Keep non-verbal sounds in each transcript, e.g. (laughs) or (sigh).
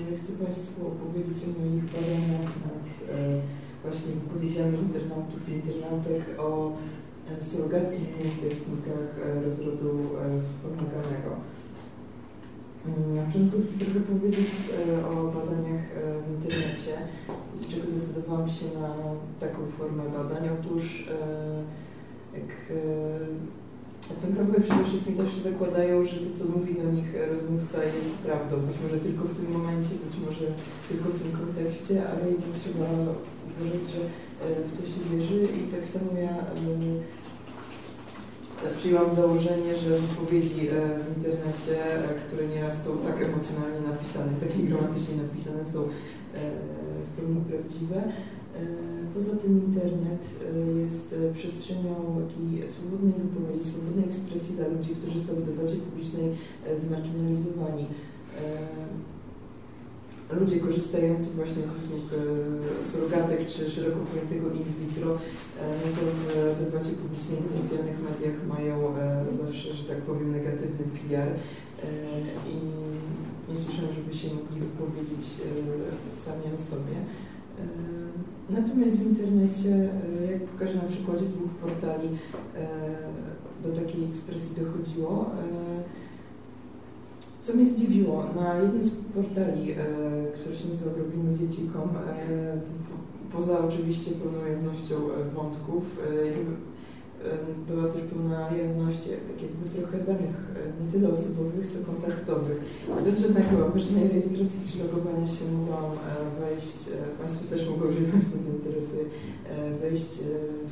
Chcę Państwu opowiedzieć o moich badaniach nad e, właśnie wypowiedziami internautów i internautek o e, surrogacji i technikach e, rozrodu e, wspomaganego. Mm, Na początku chcę trochę powiedzieć e, o badaniach e, w internecie, dlaczego zdecydowałam się na taką formę badań. Otóż jak e, Etnografowie przede wszystkim zawsze zakładają, że to, co mówi do nich rozmówca jest prawdą. Być może tylko w tym momencie, być może tylko w tym kontekście, ale jednak trzeba uważać, że e, w to się wierzy i tak samo ja e, przyjęłam założenie, że wypowiedzi e, w internecie, e, które nieraz są tak emocjonalnie napisane, tak (laughs) gramatycznie napisane, są e, w pełni prawdziwe. E, Poza tym internet e, jest e, przestrzenią swobodnej wypowiedzi, swobodnej ekspresji dla ludzi, którzy są w debacie publicznej zmarginalizowani. Ludzie korzystający właśnie z usług surrogatek czy szeroko pojętego in vitro, to w debacie publicznej w oficjalnych mediach mają zawsze, że tak powiem, negatywny PR i nie słyszę, żeby się mogli wypowiedzieć sami o sobie. Natomiast w internecie, e, jak pokażę na przykładzie dwóch portali, e, do takiej ekspresji dochodziło. E, co mnie zdziwiło, na jednym z portali, który się nazywa Robimy Dzieci.com, poza oczywiście pełną jednością wątków, była też pełna jawność tak jakby trochę danych, nie tyle osobowych, co kontaktowych. Bez żadnego, bez rejestracji czy logowania się mogłam wejść, Państwo też mogą, jeżeli Państwo to interesuje, wejść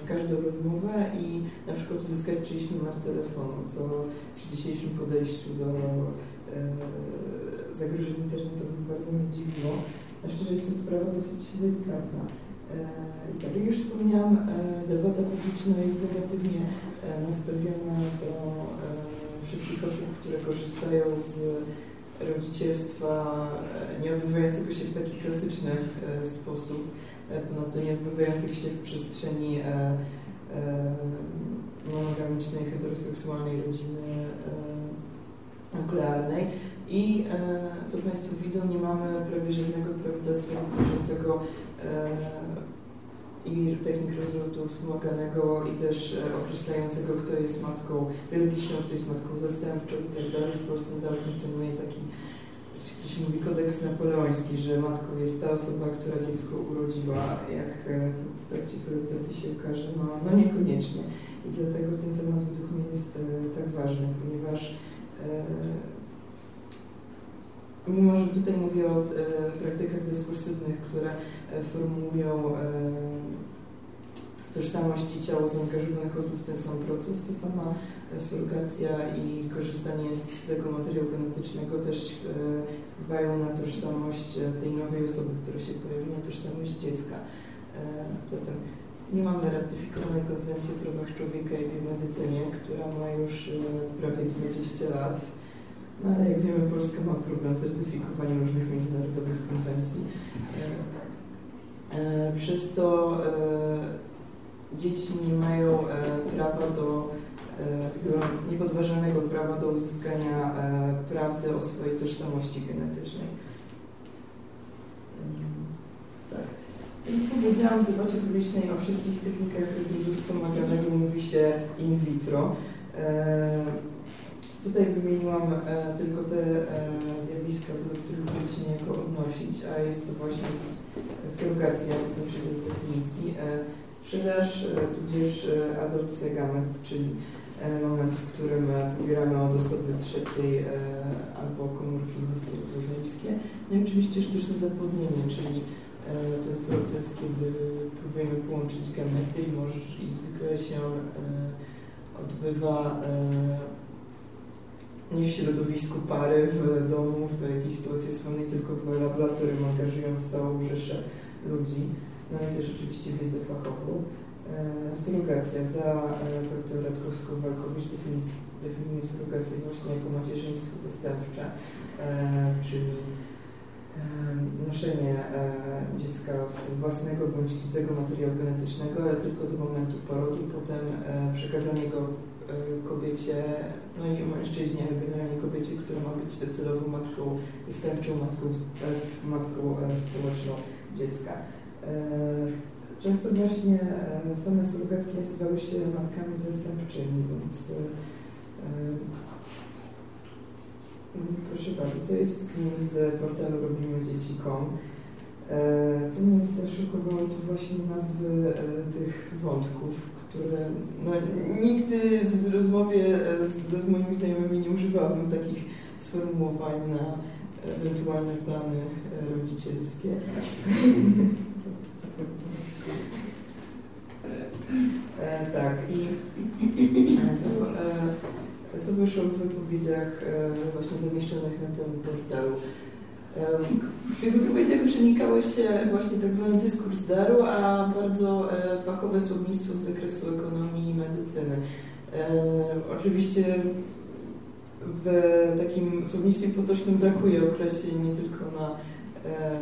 w każdą rozmowę i na przykład uzyskać czyjś numer telefonu, co przy dzisiejszym podejściu do zagrożeń internetowych bardzo mnie dziwiło. A szczerze jest to sprawa dosyć delikatna. Jak już wspomniałam, debata publiczna jest negatywnie nastawiona do wszystkich osób, które korzystają z rodzicielstwa nie odbywającego się w taki klasyczny sposób, ponadto nie odbywających się w przestrzeni monogamicznej, heteroseksualnej rodziny nuklearnej. I co Państwo widzą, nie mamy prawie żadnego prawodawstwa dotyczącego i technik rozrodu wspomaganego i też e, określającego, kto jest matką biologiczną, kto jest matką zastępczą i tak dalej. W Polsce nadal funkcjonuje taki, to się mówi kodeks napoleoński, że matką jest ta osoba, która dziecko urodziła, jak e, w trakcie projektacji się okaże, no, no niekoniecznie. I dlatego ten temat według mnie jest e, tak ważny, ponieważ mimo że tutaj mówię o e, praktykach dyskursywnych, które e, formułują e, tożsamość i ciało zaangażowanych osób w ten sam proces, to sama surrogacja i korzystanie z tego materiału genetycznego też wpływają na tożsamość tej nowej osoby, która się pojawi, na tożsamość dziecka. Zatem nie mamy ratyfikowanej konwencji o prawach człowieka i biomedycynie, która ma już prawie 20 lat no ale jak wiemy, Polska ma problem z certyfikowaniem różnych międzynarodowych konwencji, e, e, przez co e, dzieci nie mają prawa do niepodważalnego prawa do uzyskania prawdy o swojej tożsamości genetycznej. Tak. Jak powiedziałam w debacie publicznej o wszystkich technikach rozwoju wspomaganego mówi się in vitro. Tutaj wymieniłam e, tylko te e, zjawiska, do których chcę się niejako odnosić, a jest to właśnie surrogacja, w do definicji, e, sprzedaż, e, tudzież e, adopcja gamet, czyli e, moment, w którym pobieramy od osoby trzeciej albo komórki inwestorowskie. No i oczywiście sztuczne zapłodnienie, czyli ten proces, kiedy próbujemy połączyć gamety i, może, i zwykle się odbywa nie w środowisku pary, w domu, w jakiejś sytuacji słownej, tylko w laboratorium, angażując całą rzeszę ludzi. No i też oczywiście wiedzę fachową. E, surrogacja. Za e, dr Radkowską-Walkowicz definiuje surrogację właśnie jako macierzyństwo zastępcze, e, czyli e, noszenie e, dziecka z własnego bądź cudzego materiału genetycznego, ale tylko do momentu porodu, potem przekazanie go kobiecie, no i mężczyźnie, generalnie kobiecie, która ma być docelowo matką, zastępczą matką, matką społeczną dziecka. Często właśnie same surrogatki nazywały się matkami zastępczymi, więc proszę bardzo, to jest z portalu Robimy Dzieci.com. E, co mnie zaszokowało, to właśnie nazwy e, tych wątków, które no, nigdy z rozmowie e, z, z moimi znajomymi nie używałabym takich sformułowań na ewentualne plany rodzicielskie. (laughs) tak, i co, co wyszło w wypowiedziach właśnie zamieszczonych na tym portalu. W tych wypowiedziach przenikało się właśnie tak zwany dyskurs daru, a bardzo e, fachowe słownictwo z zakresu ekonomii i medycyny. Oczywiście w takim słownictwie potocznym brakuje określeń nie tylko na e,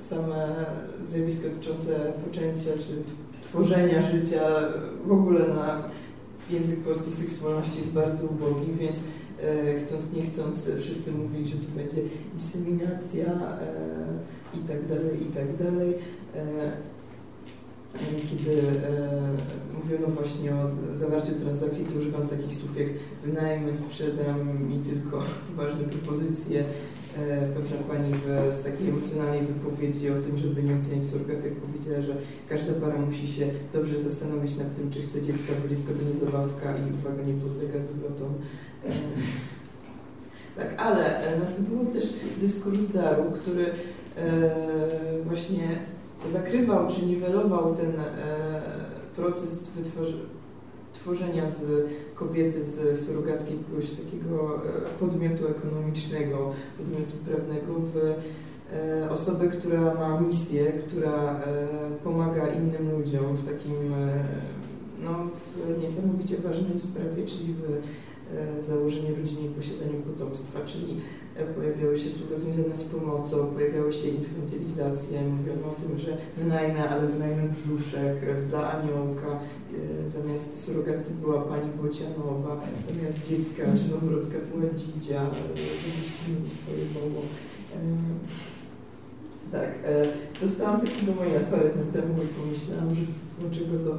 same zjawiska dotyczące poczęcia czy tworzenia życia, w ogóle na język polskiej seksualności jest bardzo ubogi, więc chcąc nie chcąc, wszyscy mówili, że tu będzie inseminacja e, i tak dalej, i tak dalej. E, kiedy mówiono właśnie o zawarciu transakcji, to używam takich słów jak wynajmę, sprzedam i tylko (laughs) ważne propozycje. Pewna pani w, z takiej emocjonalnej wypowiedzi o tym, żeby nie oceniać surgatek, powiedziała, że każda para musi się dobrze zastanowić nad tym, czy chce dziecka, bo dziecko to nie zabawka i uwaga nie podlega zwrotom. (laughs) Tak, ale e, następował też dyskurs daru, który e, właśnie zakrywał czy niwelował ten e, proces tworzenia z kobiety, z surrogatki jakiegoś takiego podmiotu ekonomicznego, podmiotu prawnego w osobę, która ma misję, która pomaga innym ludziom w takim no, w niesamowicie ważnej sprawie, czyli w E, założeniu rodziny i posiadaniu potomstwa, czyli e, pojawiały się słowa związane z pomocą, pojawiały się infantylizacje, mówiono o tym, że wynajmę, ale wynajmę brzuszek e, dla aniołka, zamiast surogatki była pani Bocianowa, zamiast dziecka czy noworodka była dzidzia, swoje boło. Tak, dostałam takiego maila parę dni temu i pomyślałam, że włączę go do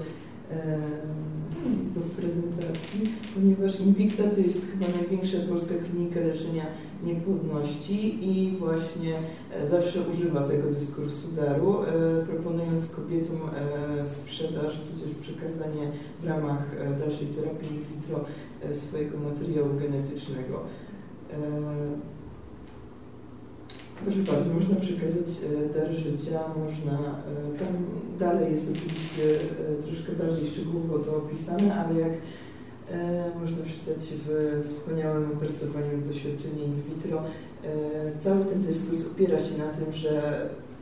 do prezentacji, ponieważ Invicta to jest chyba największa polska klinika leczenia niepłodności i właśnie e, zawsze używa tego dyskursu daru, e, proponując kobietom e, sprzedaż, tudzież przekazanie w ramach dalszej terapii in vitro swojego materiału genetycznego. Proszę bardzo, można przekazać e, dar życia, można, e, tam dalej jest oczywiście e, troszkę bardziej szczegółowo to opisane, ale jak można przeczytać w wspaniałym opracowaniu doświadczenia in vitro, cały ten dyskurs opiera się na tym, że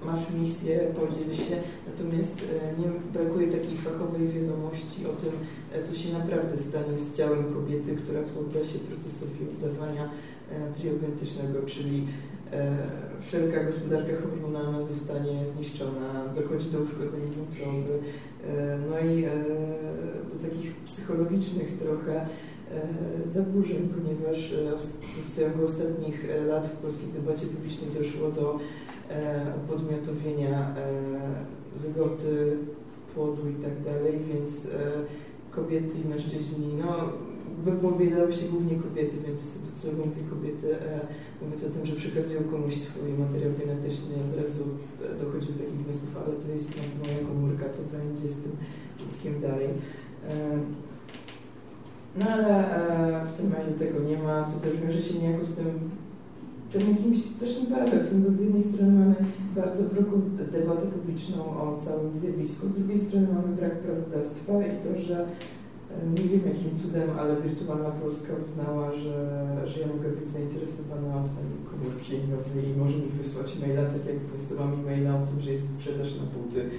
masz misję, podziel się, natomiast nie brakuje takiej fachowej wiadomości o tym, co się naprawdę stanie z ciałem kobiety, która podda się procesowi oddawania triogenetycznego, czyli wszelka gospodarka hormonalna zostanie zniszczona, dochodzi do uszkodzeń wątroby, e, no i e, do takich psychologicznych trochę zaburzeń, ponieważ w ciągu ostatnich lat w polskiej debacie publicznej doszło do podmiotowienia zgoty, płodu i tak dalej, więc kobiety i mężczyźni, no wypowiadały się głównie kobiety, więc docelowo mówię kobiety, mówiąc o tym, że przekazują komuś swój materiał genetyczny, od razu dochodzi do takich wniosków, ale to jest moja komórka, co będzie z tym dzieckiem dalej. No ale e, w tym mailu tego nie ma, co też wiąże się niejako z tym, tym jakimś strasznym paradoksem, bo z jednej strony mamy bardzo wrogą debatę publiczną o całym zjawisku, z drugiej strony mamy brak prawodawstwa i to, że nie wiem jakim cudem, ale Wirtualna Polska uznała, że, że ja mogę być zainteresowana oddaniem komórki nowej i może mi wysłać maila, tak jak wysyłam maila o tym, że jest sprzedaż na buty.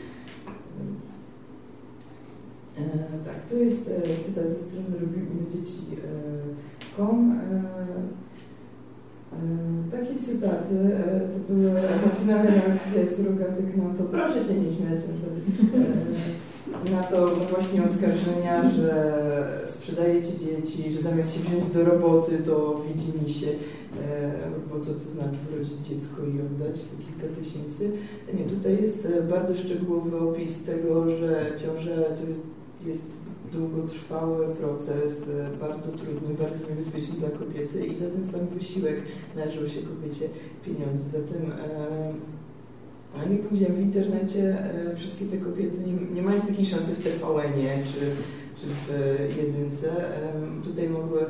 E, tak, to jest e, cytat ze strony Robimy Dzieci.com. E, Takie cytaty to były emocjonalne reakcje surogatek na to, proszę się nie śmiać (laughs) na to właśnie oskarżenia, że sprzedajecie dzieci, że zamiast się wziąć do roboty, to widzi mi się, bo co to znaczy urodzić dziecko i oddać za kilka tysięcy. Nie, tutaj jest bardzo szczegółowy opis tego, że ciąża to jest długotrwały proces, e, bardzo trudny, bardzo niebezpieczny dla kobiety i za ten sam wysiłek należą się kobiecie pieniądze. Zatem e, powiedziałem, w internecie e, wszystkie te kobiety nie, nie mają takiej szansy w TVN-ie czy, czy w jedynce. Tutaj mogły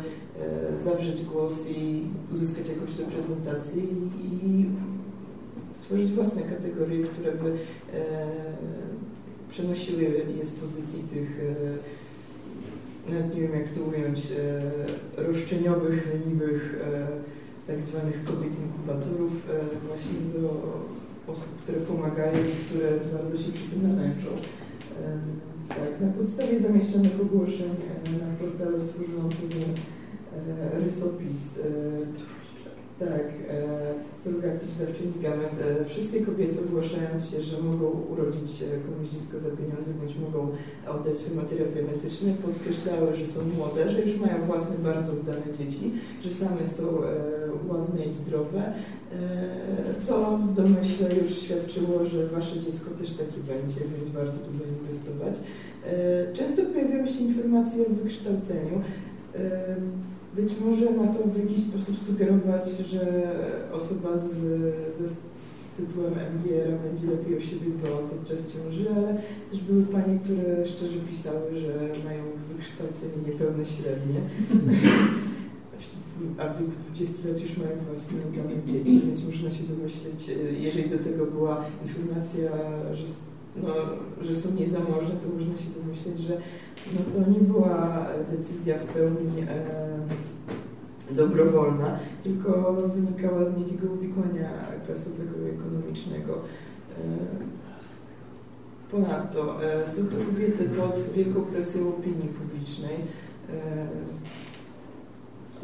zawrzeć głos i uzyskać jakąś reprezentację i, tworzyć własne kategorie, które by przenosiły je z pozycji tych nawet nie wiem jak to ująć, e, roszczeniowych, leniwych, e, tak zwanych kobiet inkubatorów, e, właśnie do osób, które pomagają i które bardzo się przy tym namęczą. Tak, na podstawie zamieszczonych ogłoszeń na portalu stworzono pewien rysopis tak, dawczyni gament. E, wszystkie kobiety ogłaszając się, że mogą urodzić komuś dziecko za pieniądze, bądź mogą oddać swój materiał genetyczny, podkreślały, że są młode, że już mają własne, bardzo udane dzieci, że same są ładne i zdrowe, e, co w domyśle już świadczyło, że wasze dziecko też takie będzie, więc warto tu zainwestować. E, często pojawiały się informacje o wykształceniu. Być może ma to w jakiś sposób sugerować, że osoba z, z tytułem MGR będzie lepiej o siebie dbała podczas ciąży, ale też były panie, które szczerze pisały, że mają wykształcenie niepełne średnie, (laughs) a w wieku 20 lat już mają własne udane dzieci, więc można się domyśleć, jeżeli do tego była informacja, że, no, że są niezamożne, to można się domyśleć, że no to nie była decyzja w pełni e, dobrowolna, tylko wynikała z niekiego uwikłania klasowego i ekonomicznego. E, ponadto e, są to kobiety pod wielką presją opinii publicznej.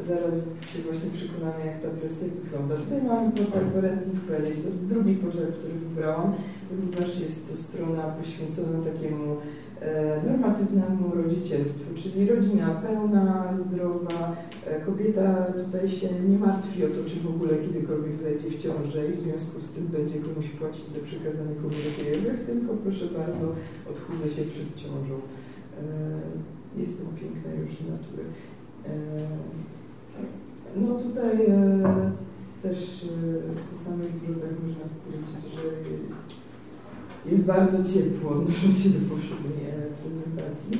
Zaraz się właśnie przekonamy, jak ta presja wygląda. Tutaj mamy portal Parenting.pl, jest to drugi portal, który wybrałam, ponieważ jest to strona poświęcona takiemu E, normatywnemu rodzicielstwu, czyli rodzina pełna, zdrowa, e, kobieta tutaj się nie martwi o to, czy w ogóle kiedykolwiek zajdzie w ciążę i w związku z tym będzie komuś płacić za przekazanie komórek tylko proszę bardzo, odchudzę się przed ciążą. E, jestem piękna już z natury. No tutaj też po samych zwrotach można stwierdzić, że jest bardzo ciepło, odnosząc się do poprzedniej e, prezentacji.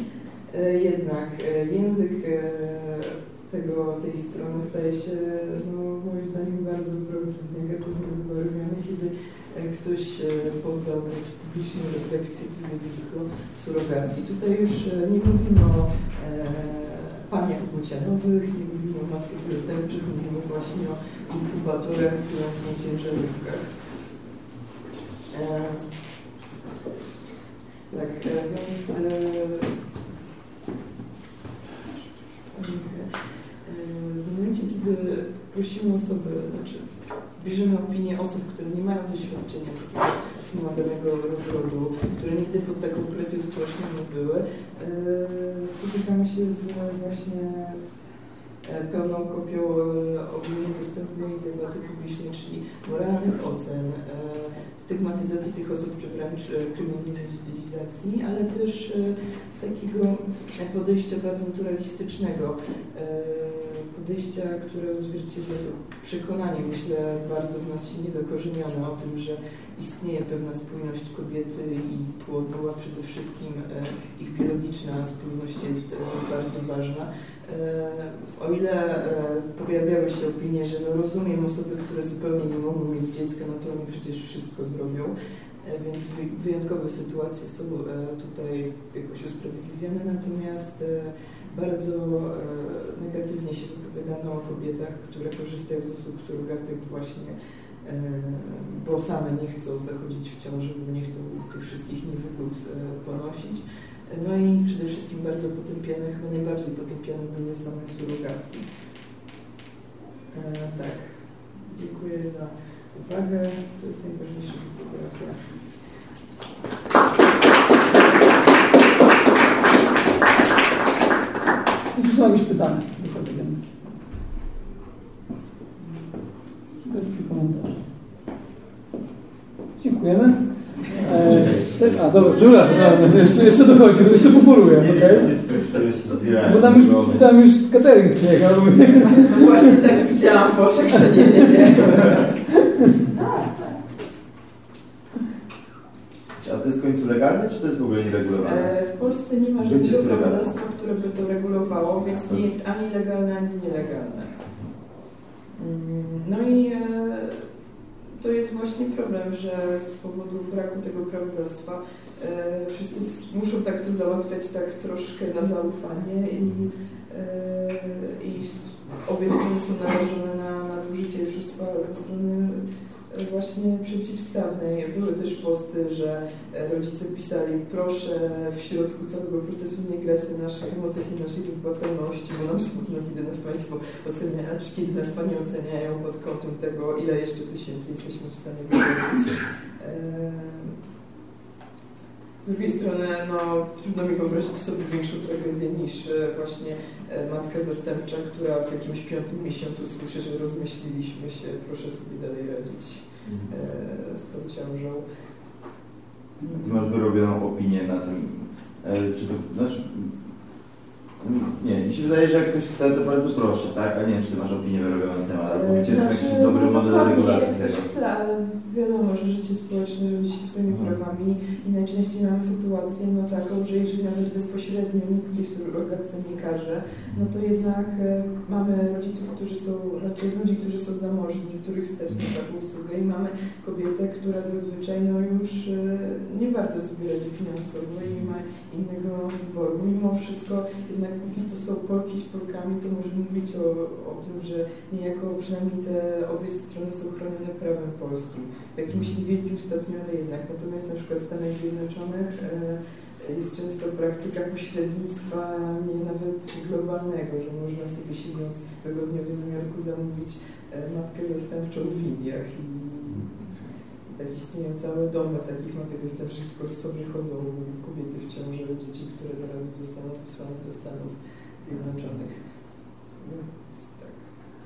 E, jednak e, język tego, tej strony staje się, no, moim zdaniem, bardzo negatywnie zabarwiony, kiedy ktoś poddał publiczną refleksję to zjawisko surogacji. Tutaj już nie mówimy o e, paniach płcianowych, nie o matkach zastępczych, mówimy właśnie o inkubatorach, na ciężarówkach. E, tak, e, więc e, e, w momencie, kiedy prosimy osoby, znaczy bierzemy opinię osób, które nie mają doświadczenia wspomaganego rozrodu, które nigdy pod taką presją społeczną nie były, spotykamy się z właśnie pełną kopią ogólnie dostępnej debaty publicznej, czyli moralnych ocen, stygmatyzacji tych osób, czy wręcz e, kryminalizacji, ale też e, takiego podejścia bardzo naturalistycznego, e, podejścia, które odzwierciedla to przekonanie, myślę, bardzo w nas silnie zakorzenione o tym, że istnieje pewna spójność kobiety i płodu, a przede wszystkim ich biologiczna spójność jest bardzo ważna. O ile pojawiały się opinie, że no rozumiem osoby, które zupełnie nie mogą mieć dziecka, no to oni przecież wszystko zrobią, e, więc wyjątkowe sytuacje są e, tutaj jakoś usprawiedliwione, natomiast e, bardzo negatywnie się wypowiadano o kobietach, które korzystają z usług surrogatek właśnie, bo same nie chcą zachodzić w ciąży, bo nie chcą tych wszystkich niewygód ponosić. No i przede wszystkim bardzo potępiane, chyba najbardziej potępiane były same surrogatki. E, tak. dziękuję za uwagę. To jest najważniejsza fotografia. Czy są jakieś pytania do koleżanki? Bez tych komentarzy. Dziękujemy. E, tak, a dobra, przepraszam, dobra, jeszcze, jeszcze dochodzi, jeszcze poforuję, okej? Bo tam już, tam już catering przyjechał. No właśnie tak widziałam że nie, nie, nie. A to jest w końcu legalne, czy to jest w ogóle nieregulowane? E, W Polsce nie ma żadnego prawodawstwa, które by to regulowało, więc nie jest ani legalne, ani nielegalne. Mm, No i e, to jest właśnie problem, że z powodu braku tego prawodawstwa e, wszyscy muszą tak to załatwiać tak troszkę na zaufanie i, e, i obie strony są narażone na nadużycie oszustwa ze strony właśnie przeciwstawnej. Były też posty, że e, rodzice pisali proszę w środku całego procesu nie grać na naszych emocjach i naszej wypłacalności, bo nam smutno, kiedy nas Państwo oceniają, znaczy kiedy nas Pani oceniają pod kątem tego, ile jeszcze tysięcy jesteśmy w stanie wyrobić. Z drugiej strony, no, trudno mi wyobrazić sobie większą tragedię niż e, właśnie e, matka zastępcza, która w jakimś piątym miesiącu słyszy, że rozmyśliliśmy się, proszę sobie dalej radzić e, z tą ciążą. Ty masz wyrobioną opinię na tym, czy to, znaczy, nie, mi się wydaje, że jak ktoś chce, to bardzo proszę, tak? A nie wiem, czy ty masz opinię wyrobioną na temat, albo gdzie jest jakiś dobry no, model regulacji tego. ktoś chce, ale wiadomo, że życie społeczne rodzi się swoimi Mhm. prawami i najczęściej mamy sytuację no, taką, że jeżeli nawet bezpośrednio nikt tej surrogatce nie każe, no to jednak e, mamy rodziców, którzy są, znaczy ludzi, którzy są zamożni, których stać na taką usługę i mamy kobietę, która zazwyczaj no, już e, nie bardzo sobie radzi finansowo i nie ma innego wyboru. Mimo wszystko jednak póki to są Polki z Polkami, to możemy mówić o, o tym, że niejako przynajmniej te obie strony są chronione prawem polskim. W jakimś niewielkim stopniu, ale jednak. Natomiast na przykład w Stanach Zjednoczonych e, jest często praktyka pośrednictwa nie nawet globalnego, że można sobie siedząc wygodnie w Nowym Jorku zamówić e, matkę zastępczą w Indiach i tak istnieją całe domy takich matek zastępczych, tylko z przychodzą kobiety w ciąży, dzieci, które zaraz zostaną wysłane do Stanów Zjednoczonych. Tak.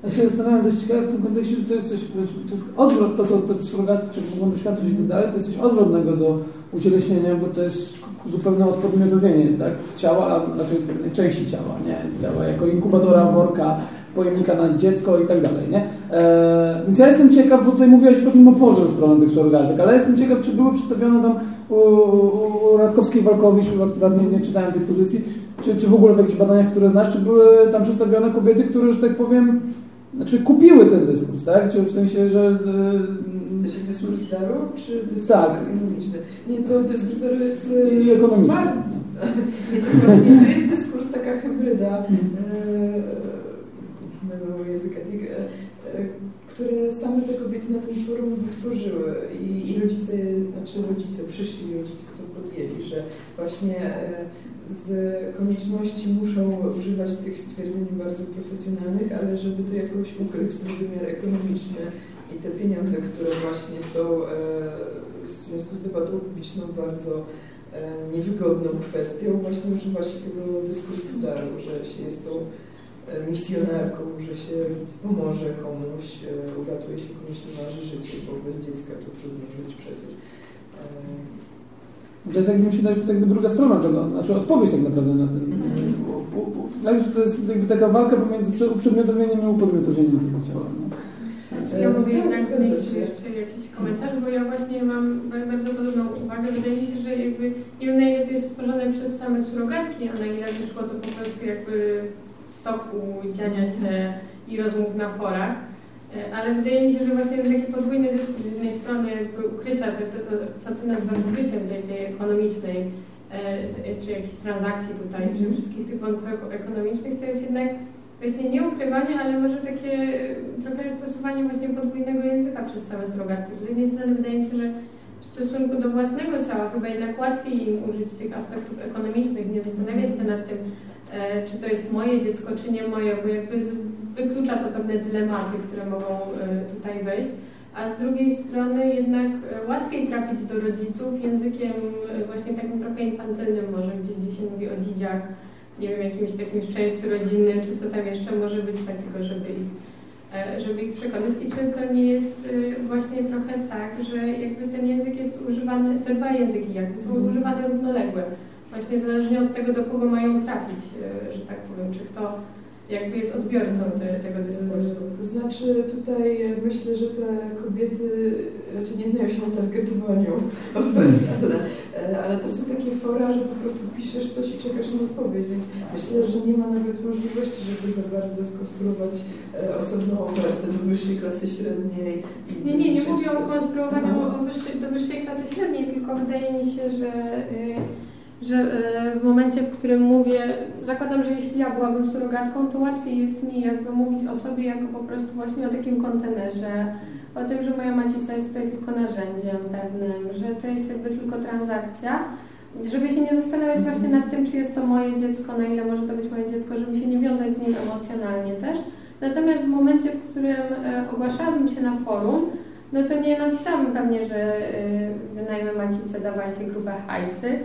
Ja się zastanawiam dość ciekawe w tym kontekście, że to jest coś, to jest odwrot, to co te surrogatki, czy mogą doświadczyć i tak dalej, to jest coś odwrotnego do ucieleśnienia, bo to jest zupełne odpodmiotowienie tak? ciała, pewnej części ciała, nie? Ciała jako inkubatora, worka, pojemnika na dziecko i tak dalej, nie? E, więc ja jestem ciekaw, bo tutaj mówiłeś o pewnym oporze ze strony tych surrogatek, ale jestem ciekaw, czy były przedstawione tam u, u Radkowskiej Walkowicz, akurat nie, nie czytałem tej pozycji, czy, czy w ogóle w jakichś badaniach, które znasz, czy były tam przedstawione kobiety, które, że tak powiem, znaczy kupiły ten dyskurs, tak? Czy w sensie, że... e, To się dyskurs daru, czy dyskurs Tak. ekonomiczny? Nie, to dyskurs daru jest... e, I ekonomiczny. bardzo- (laughs) Nie, to właśnie to jest dyskurs taka hybryda e, mojego języka, e, e, które same te kobiety na tym forum wytworzyły. I, i rodzice, znaczy rodzice, przyszli rodzice to podjęli, że właśnie e, z konieczności muszą używać tych stwierdzeń bardzo profesjonalnych, ale żeby to jakoś ukryć ten wymiar ekonomiczny i te pieniądze, które właśnie są w związku z debatą publiczną bardzo niewygodną kwestią, właśnie używa się tego dyskursu daru, że się jest tą misjonarką, że się pomoże komuś, e, uratuje się komuś nie marzy życie, bo bez dziecka to trudno żyć przecież. E, To jest jakby mi się że to jest jakby druga strona tego, znaczy odpowiedź tak naprawdę na ten... Że to jest jakby taka walka pomiędzy prze- uprzedmiotowieniem i upodmiotowieniem tego ciała. No. Czy ja mogę Tak, jednak mieć jeszcze jakiś komentarz, bo ja właśnie mam bardzo podobną uwagę. Wydaje mi się, że jakby nie wiem na ile to jest stworzone przez same surogatki, a na ile wyszło to po prostu jakby toku dziania się i rozmów na forach. E, Ale wydaje mi się, że właśnie taki podwójny dyskurs z jednej strony jakby ukrycia, te, co ty nazywasz ukryciem tej, tej ekonomicznej, e, czy jakichś transakcji tutaj, czy wszystkich tych eko- ekonomicznych, to jest jednak właśnie nie ukrywanie, ale może takie e, trochę stosowanie właśnie podwójnego języka przez same surogatki. Z jednej strony wydaje mi się, że w stosunku do własnego ciała chyba jednak łatwiej im użyć tych aspektów ekonomicznych, nie zastanawiać się nad tym, e, e, czy to jest moje dziecko, czy nie moje, bo jakby wyklucza to pewne dylematy, które mogą e, tutaj wejść. A z drugiej strony jednak e, łatwiej trafić do rodziców językiem e, właśnie takim trochę infantylnym może, gdzie, gdzie się mówi o dzidziach, nie wiem, jakimś takim szczęściu rodzinnym, czy co tam jeszcze może być takiego, żeby ich, e, żeby ich przekonać. I czy to nie jest e, właśnie trochę tak, że jakby ten język jest używany, te dwa języki jakby są Mhm. używane równolegle, właśnie zależnie od tego, do kogo mają trafić, e, że tak powiem, czy kto jakby jest odbiorcą te, tego dyskursu. To znaczy tutaj myślę, że te kobiety raczej nie znają się na targetowaniu, (laughs) ale, ale to są takie fora, że po prostu piszesz coś i czekasz na odpowiedź, więc myślę, że nie ma nawet możliwości, żeby za bardzo skonstruować e, osobną ofertę do wyższej klasy średniej. Nie, nie, nie mówię o konstruowaniu Aha. o wyższej, do wyższej klasy średniej, tylko wydaje mi się, że, y, że y, w momencie, w którym mówię, zakładam, że jeśli ja byłabym surogatką, to łatwiej jest mi jakby mówić o sobie jako po prostu właśnie o takim kontenerze, o tym, że moja macica jest tutaj tylko narzędziem pewnym, że to jest jakby tylko transakcja, żeby się nie zastanawiać właśnie nad tym, czy jest to moje dziecko, na ile może to być moje dziecko, żeby się nie wiązać z nim emocjonalnie też. Natomiast w momencie, w którym e, ogłaszałabym się na forum, no to nie napisałabym pewnie, że e, wynajmę macicę, dawajcie grube hajsy,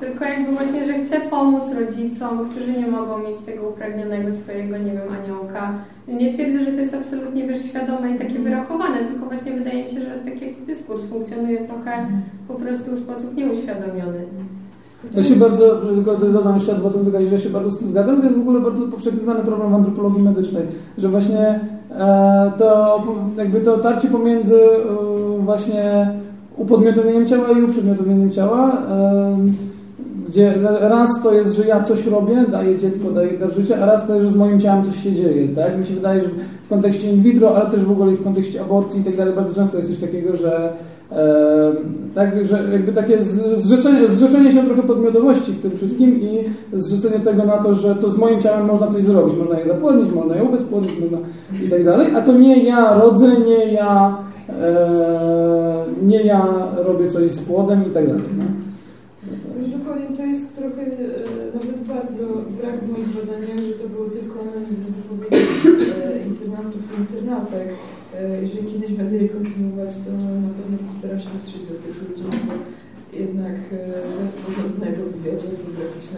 tylko jakby właśnie, że chcę pomóc rodzicom, którzy nie mogą mieć tego upragnionego swojego, nie wiem, aniołka. Nie twierdzę, że to jest absolutnie wiesz, świadome i takie wyrachowane, tylko właśnie wydaje mi się, że taki dyskurs funkcjonuje trochę po prostu w sposób nieuświadomiony. Ja się bardzo, tylko dodam jeszcze adwokatem do że się bardzo z tym zgadzam. To jest w ogóle bardzo powszechnie znany problem w antropologii medycznej, że właśnie to jakby to tarcie pomiędzy e, właśnie upodmiotowieniem ciała i uprzedmiotowieniem ciała, e, gdzie raz to jest, że ja coś robię, daję dziecko, daję dar życia, a raz to jest, że z moim ciałem coś się dzieje, tak? Mi się wydaje, że w kontekście in vitro, ale też w ogóle w kontekście aborcji i tak dalej, bardzo często jest coś takiego, że e, tak, że jakby takie zrzeczenie, zrzeczenie się trochę podmiotowości w tym wszystkim i zrzucenie tego na to, że to z moim ciałem można coś zrobić, można je zapłodnić, można je ubezpłodnić, można i tak dalej, a to nie ja rodzę, nie ja e, nie ja robię coś z płodem i tak dalej. No. Dokładnie to jest trochę e, nawet bardzo brak w moich badaniach, że to było tylko analizy wypowiedzi internautów i internautek. E, jeżeli kiedyś będę je kontynuować, to na pewno postaram się dotrzeć do tych ludzi, bo jednak e, bez porządnego wywiadu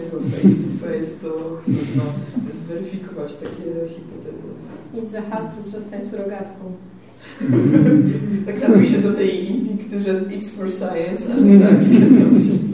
etnograficznego face to face to trudno zweryfikować takie hipotezy. Idź za Hastrup, zostań surogatką. Tak napiszę do tej Invicty, że it's for science, ale tak, zgadzam się.